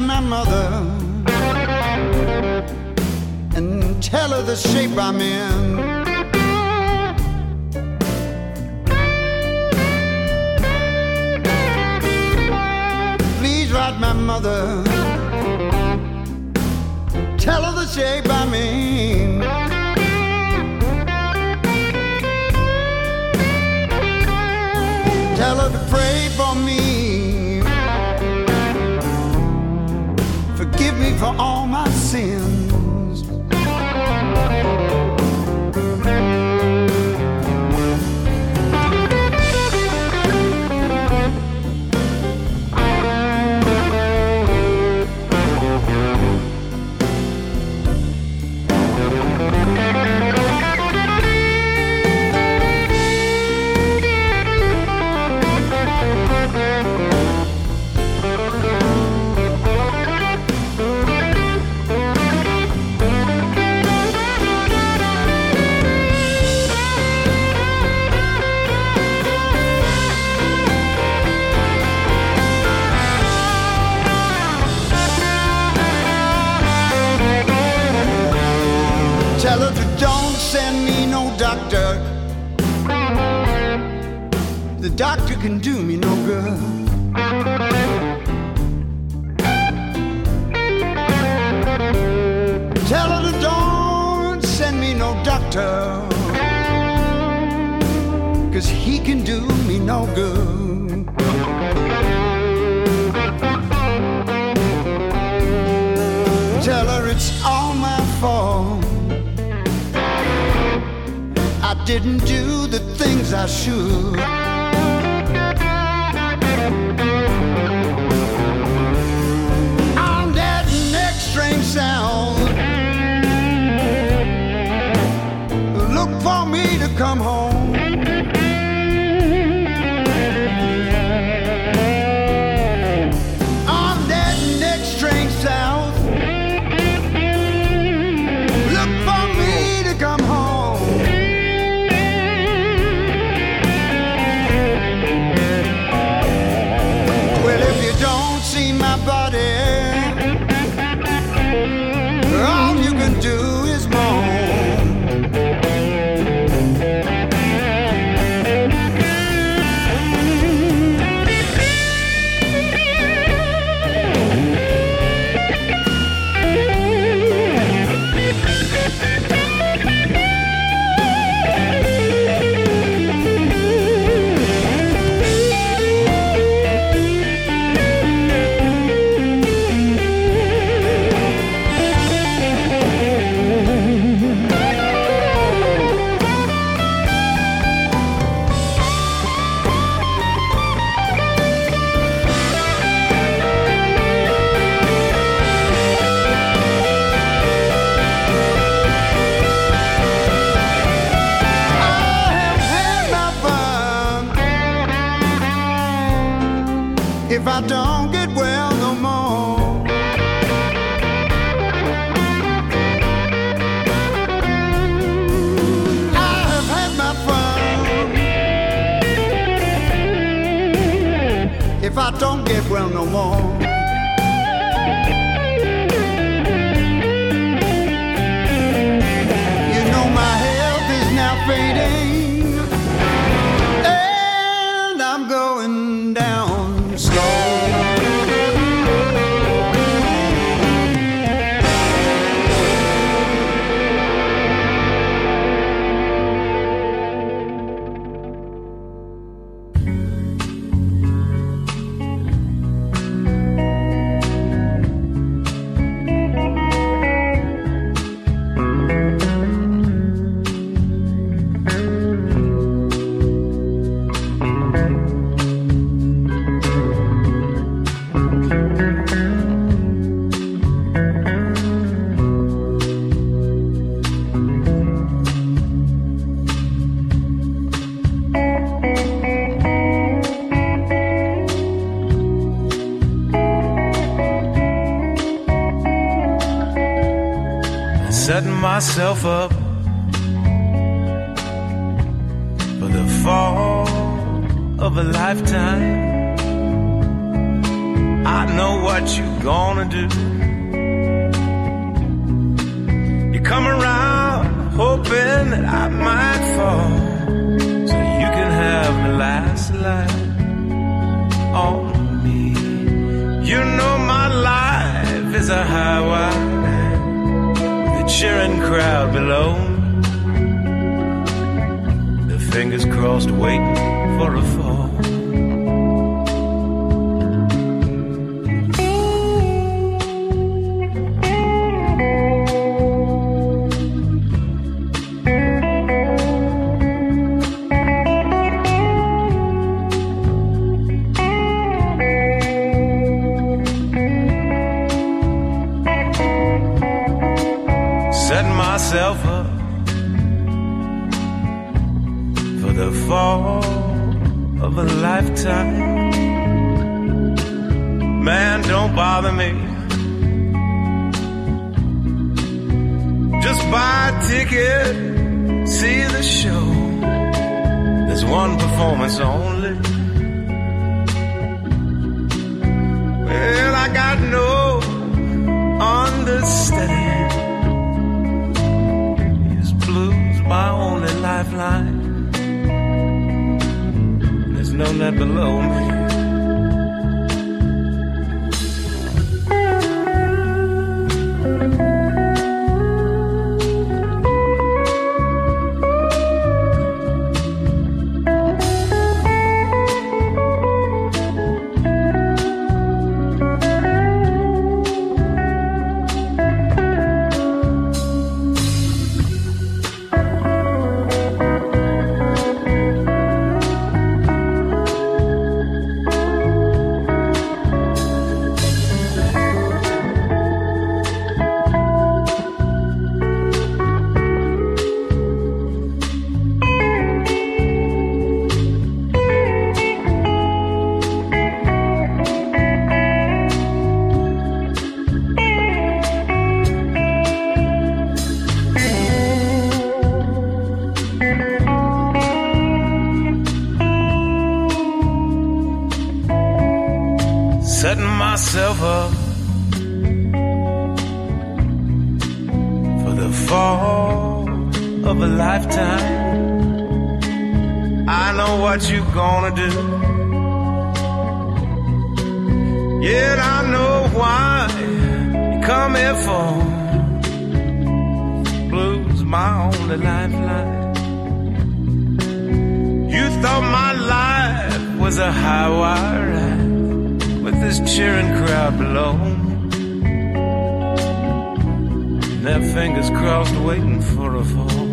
My mother and tell her the shape I'm in. Please write my mother. Tell her the shape I'm in. Tell her to pray for me. For all my sins. Can do me no good. Tell her to don't send me no doctor. Cause he can do me no good. Tell her it's all my fault. I didn't do the things I should. Come home. Get no more. off fall of a lifetime. I know what you're gonna do. Yet I know why you come here for. Blues, my only lifeline. You thought my life was a high wire ride with this cheering crowd below their fingers crossed, waiting for a fall.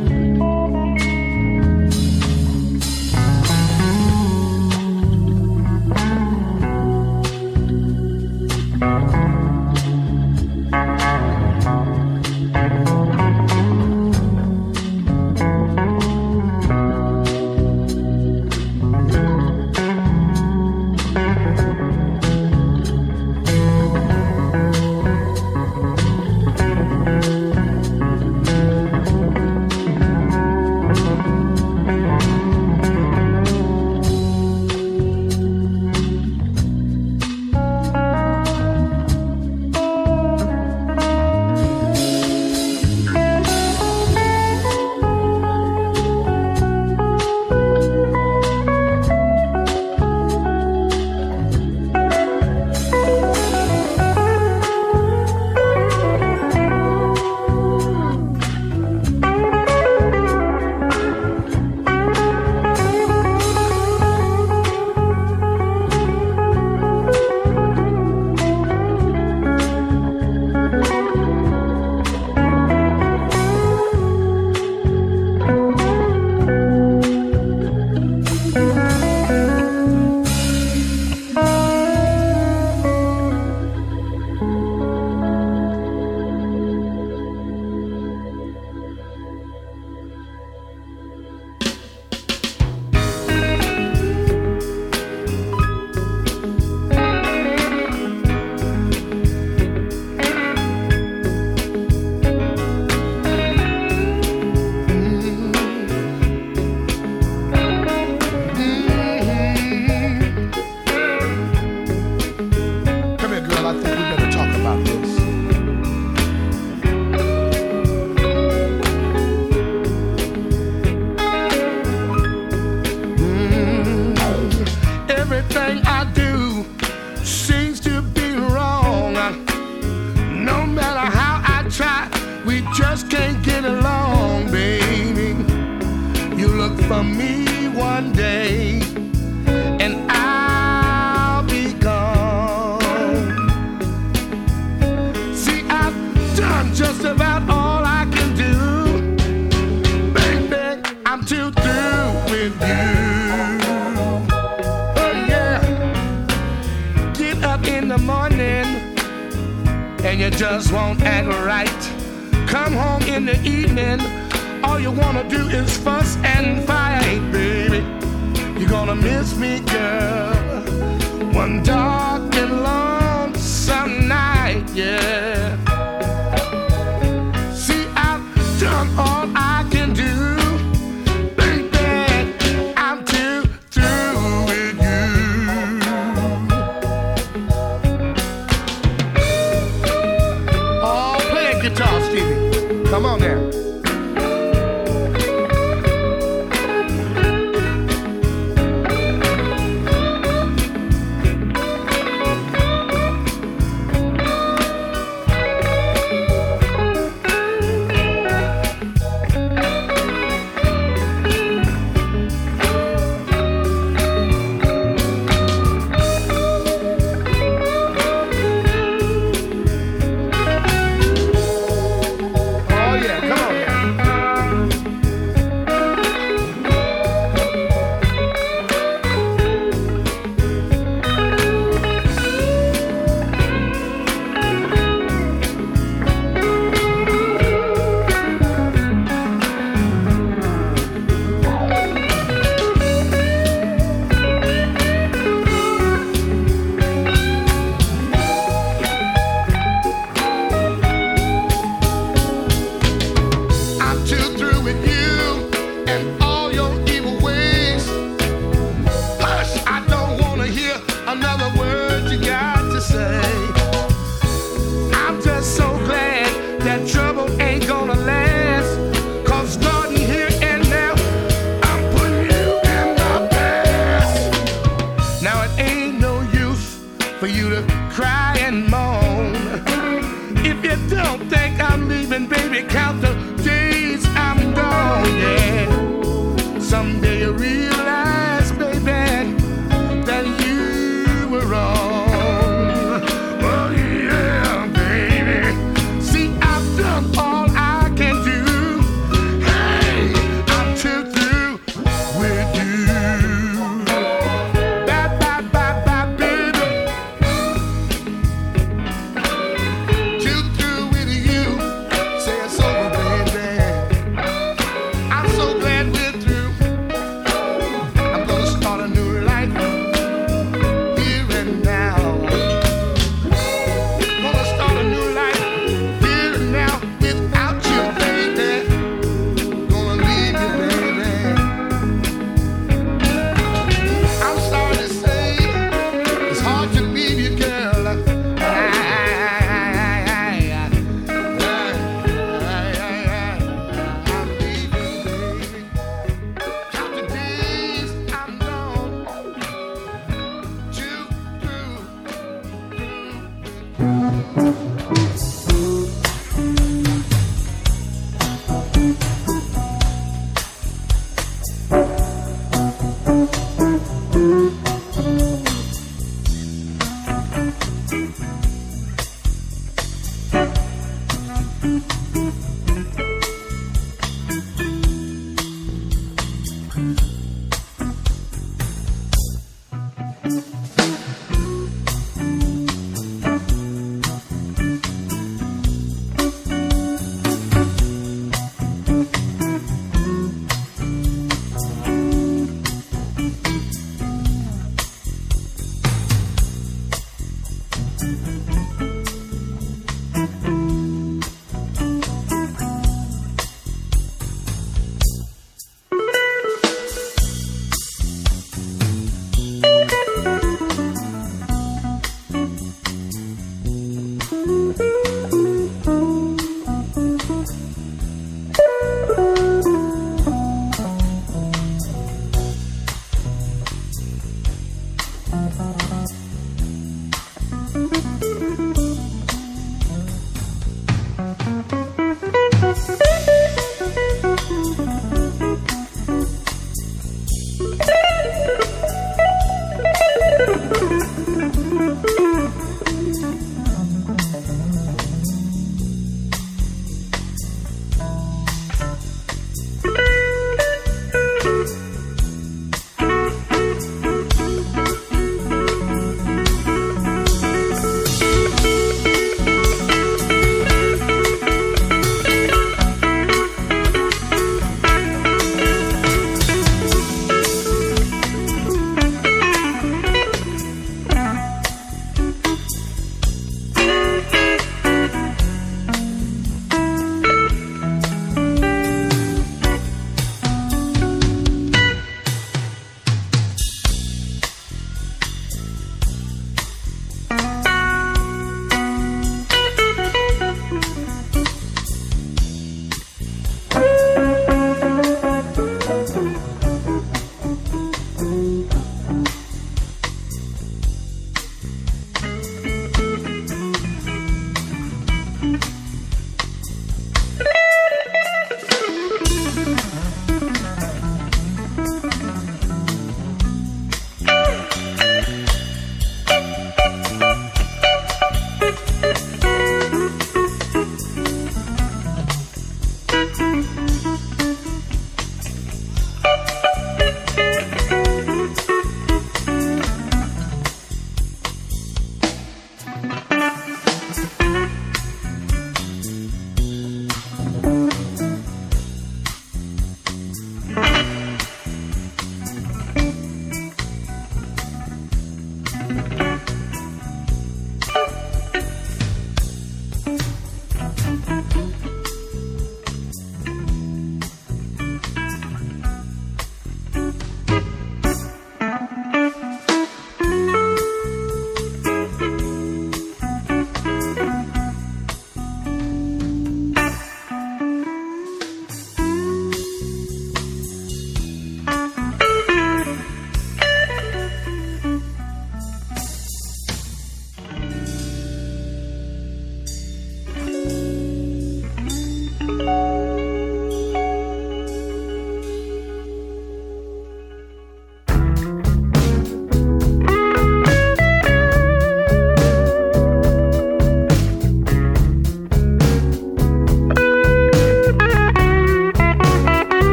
Guitar,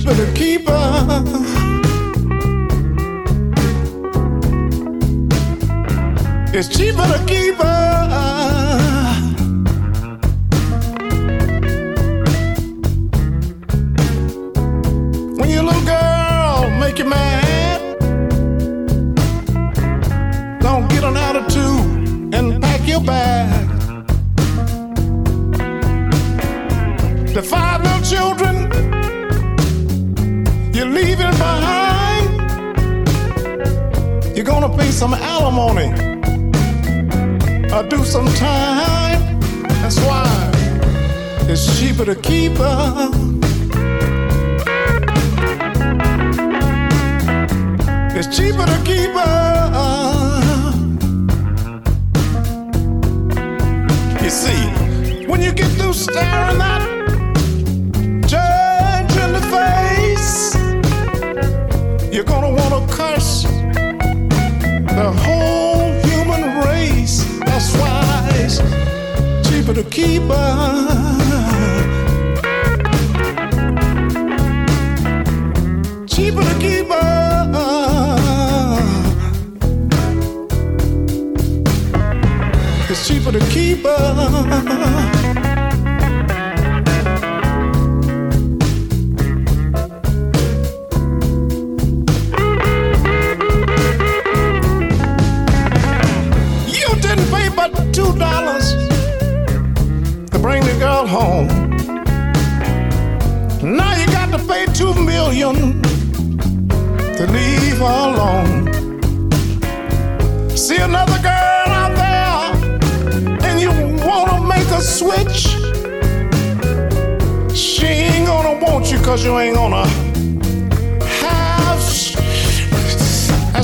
keeper, keep keeper. It's cheaper to keep her.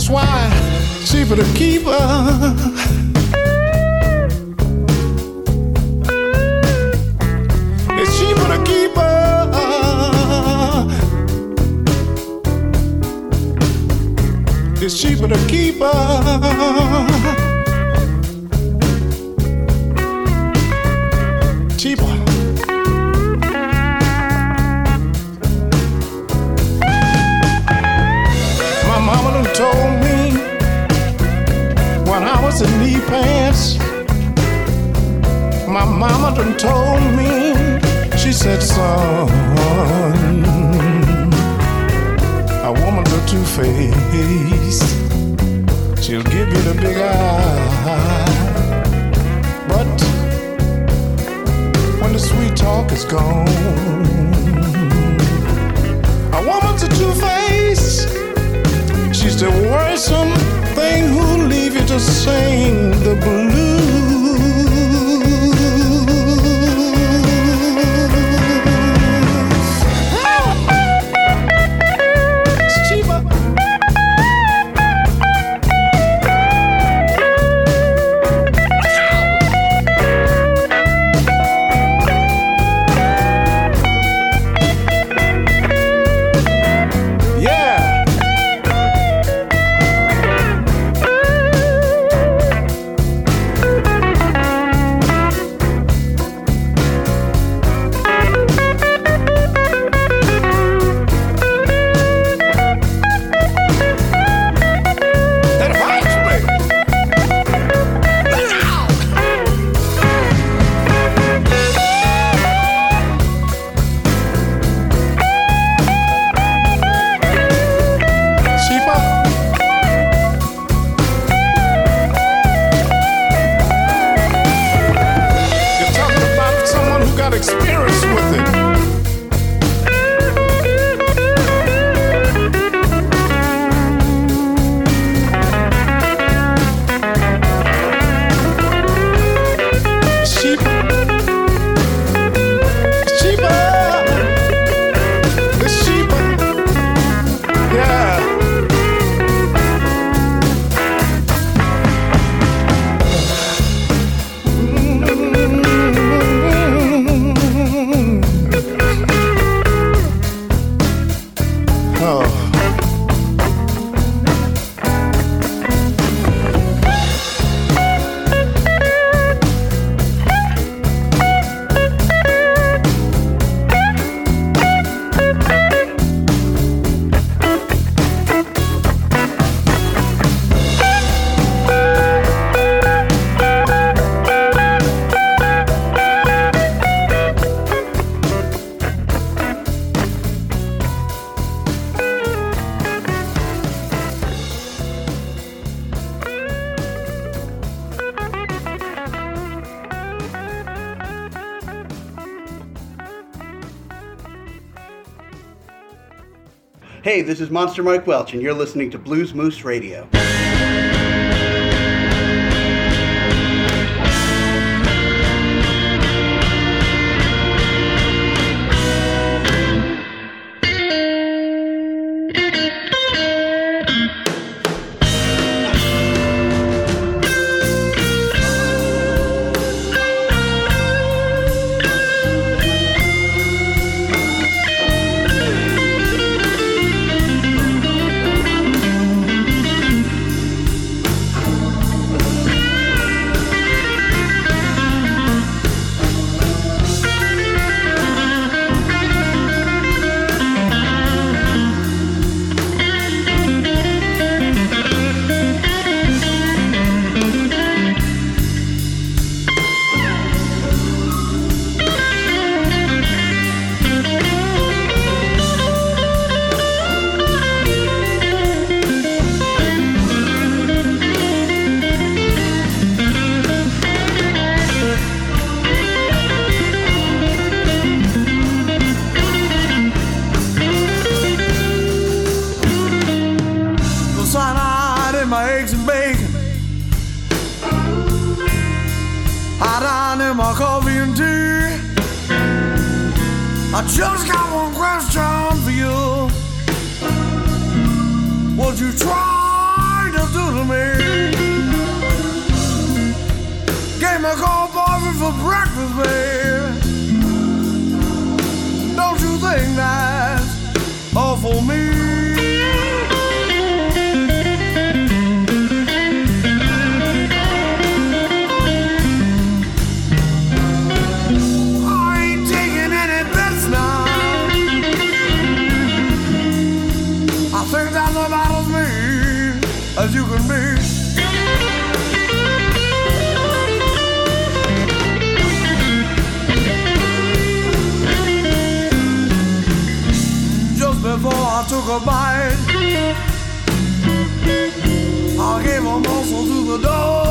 swine, cheaper to keep her. It's cheaper to keep her. when I was in knee pants. My mama done told me, she said, son, a woman with two face, she'll give you the big eye. But when the sweet talk is gone, a woman's a two face the worrisome thing who leave you to sing the blues. Hey, this is Monster Mike Welch, and you're listening to Blues Moose Radio. of. I'll give a morsel to the dog.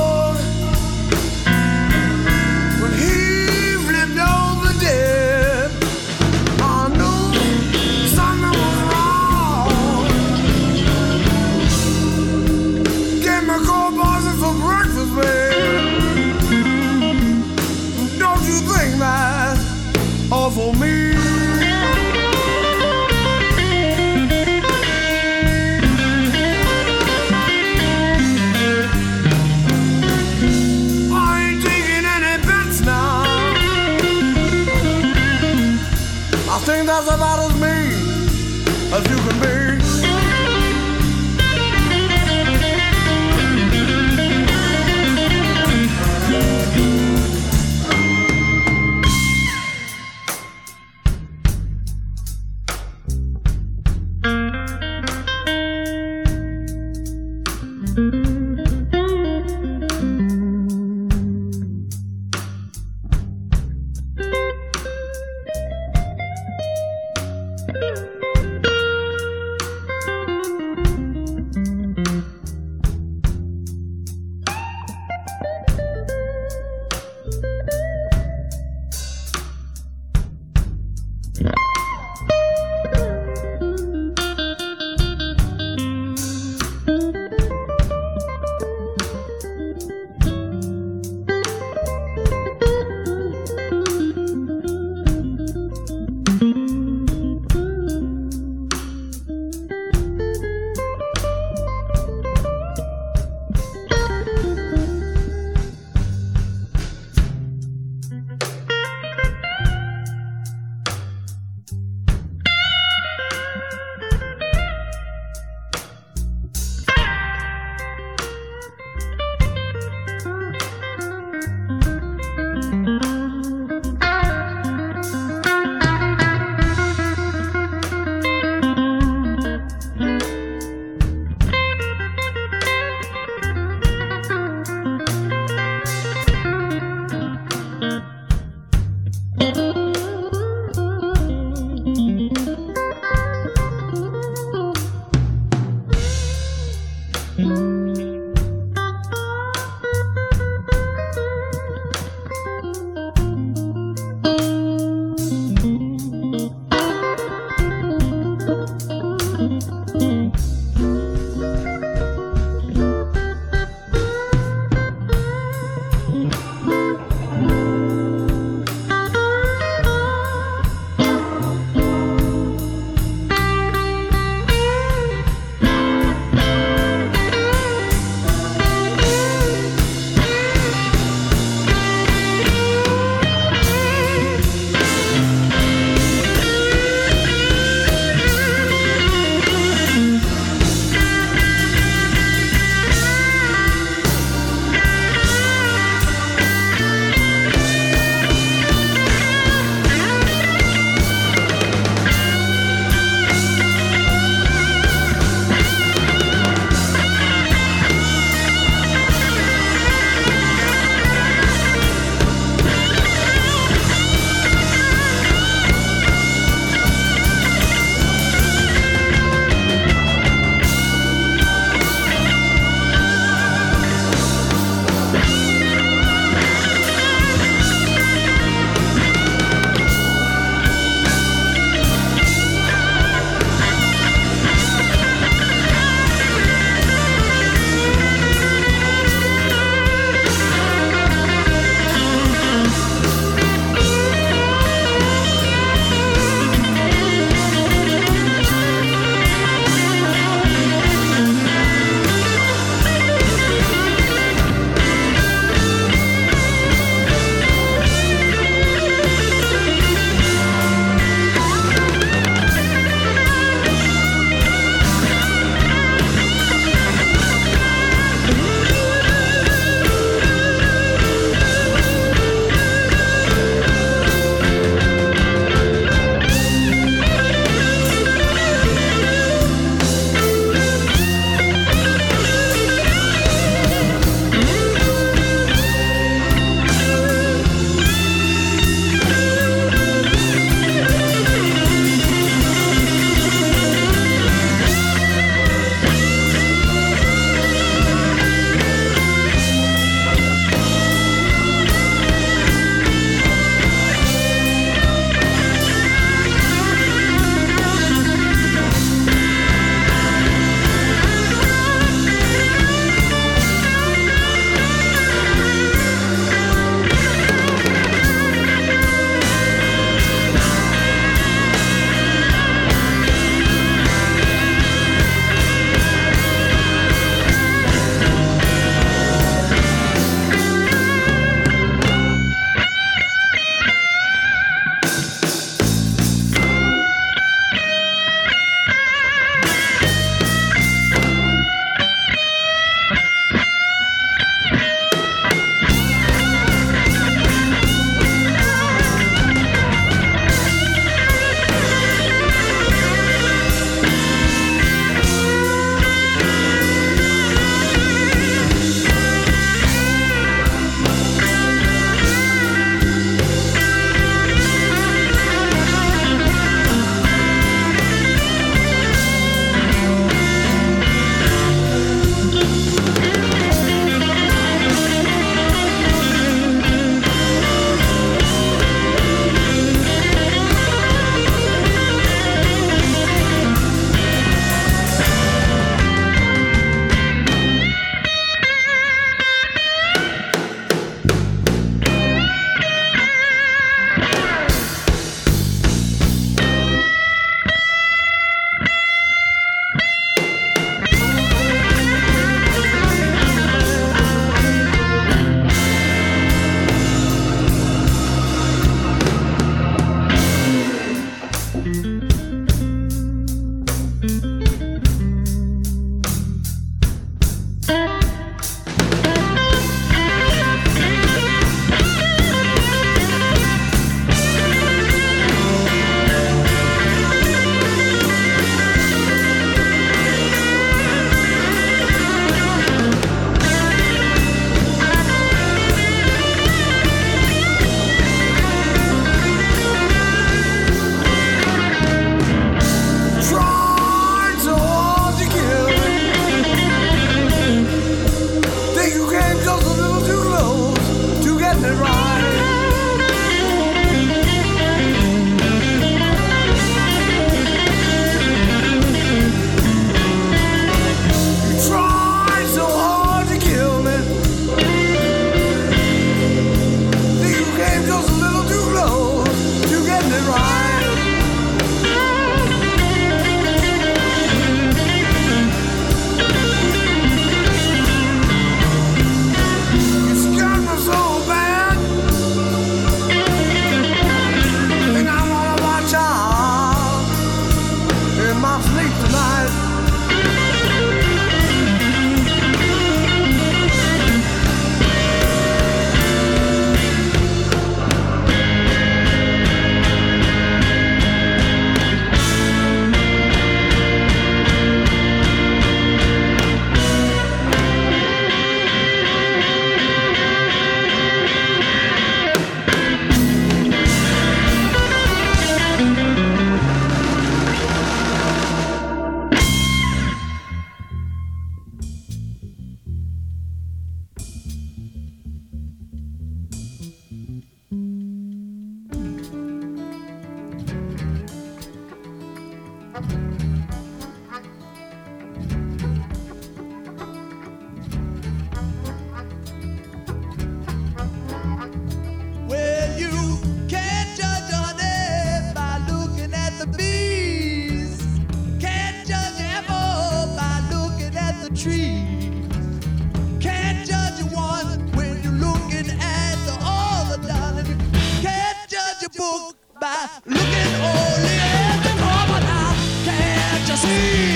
by looking only at the corporate oh, eye. Can't you see?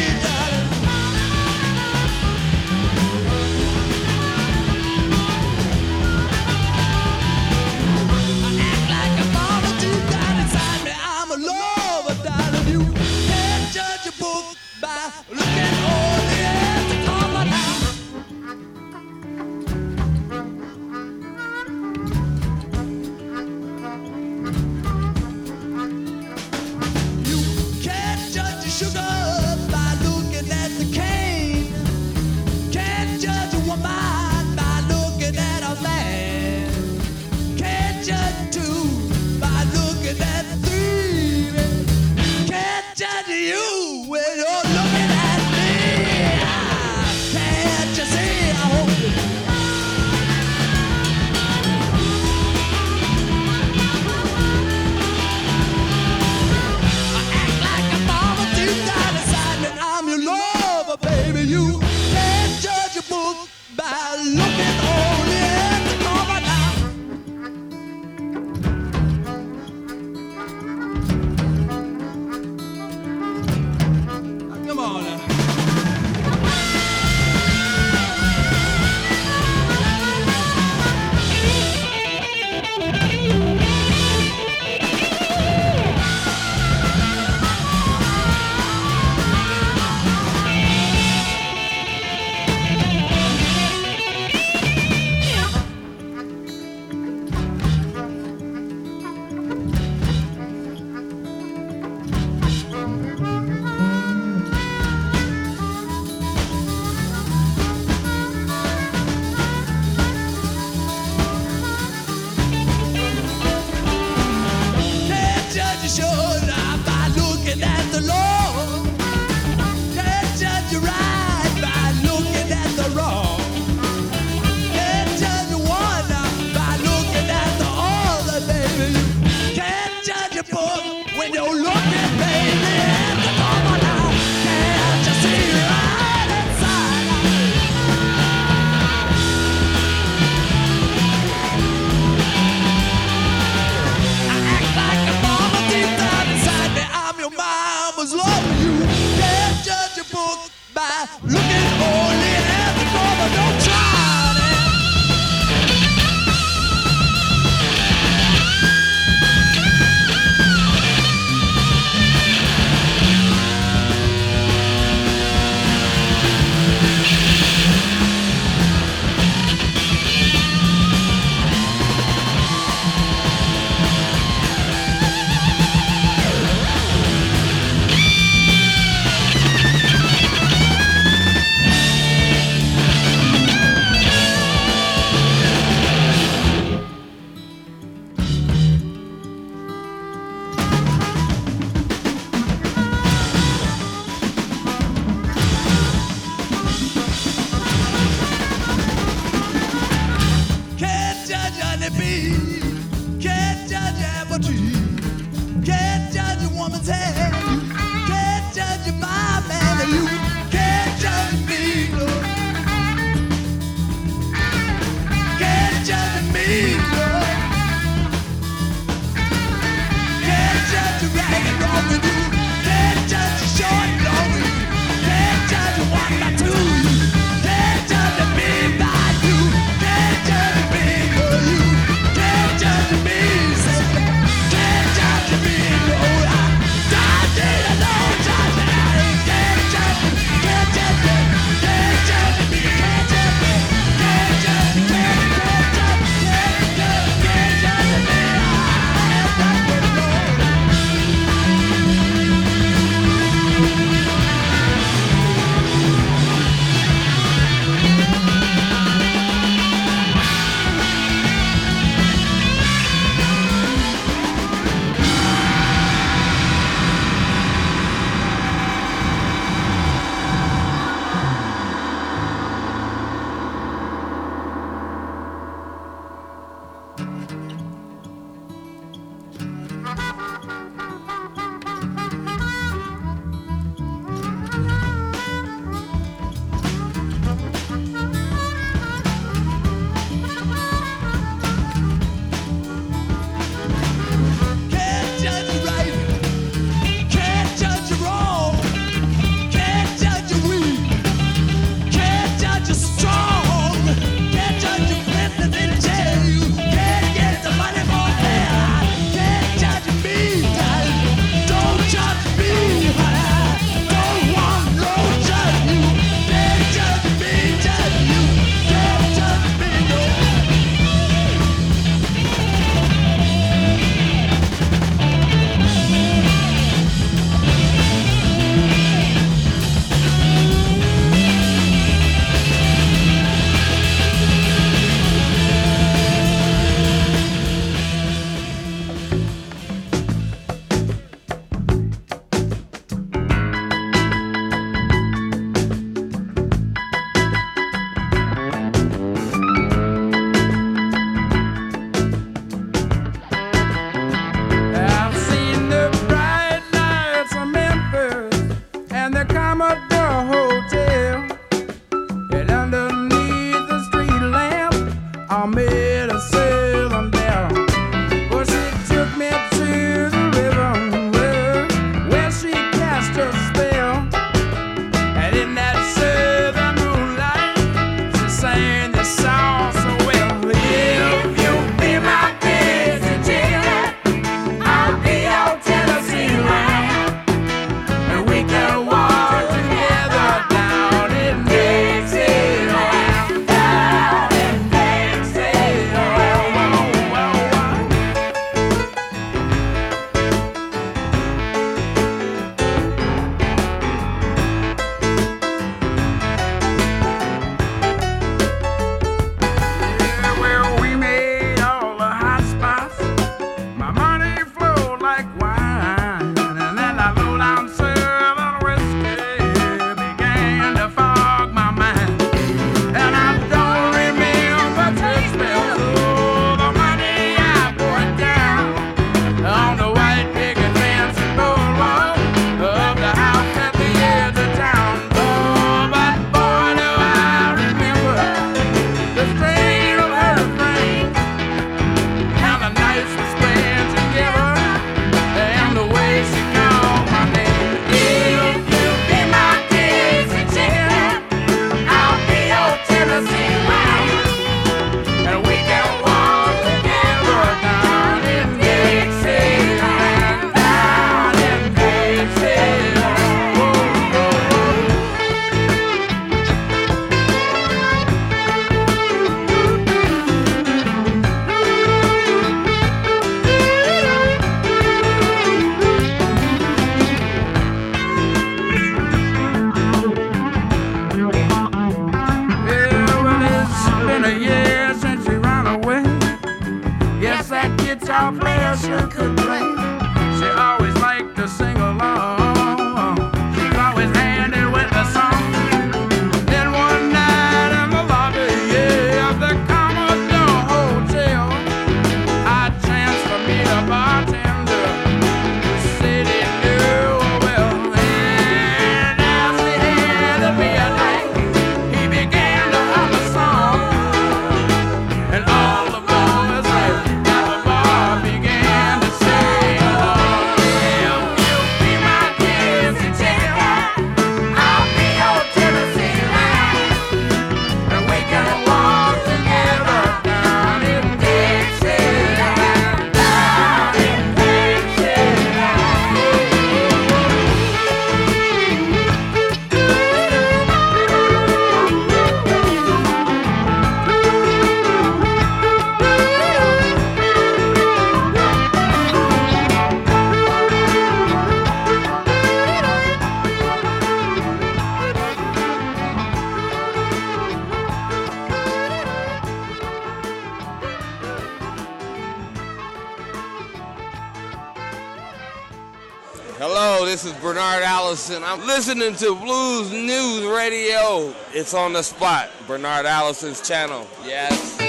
Allison. I'm listening to Blues Moose Radio. It's on the spot, Bernard Allison's channel. Yes.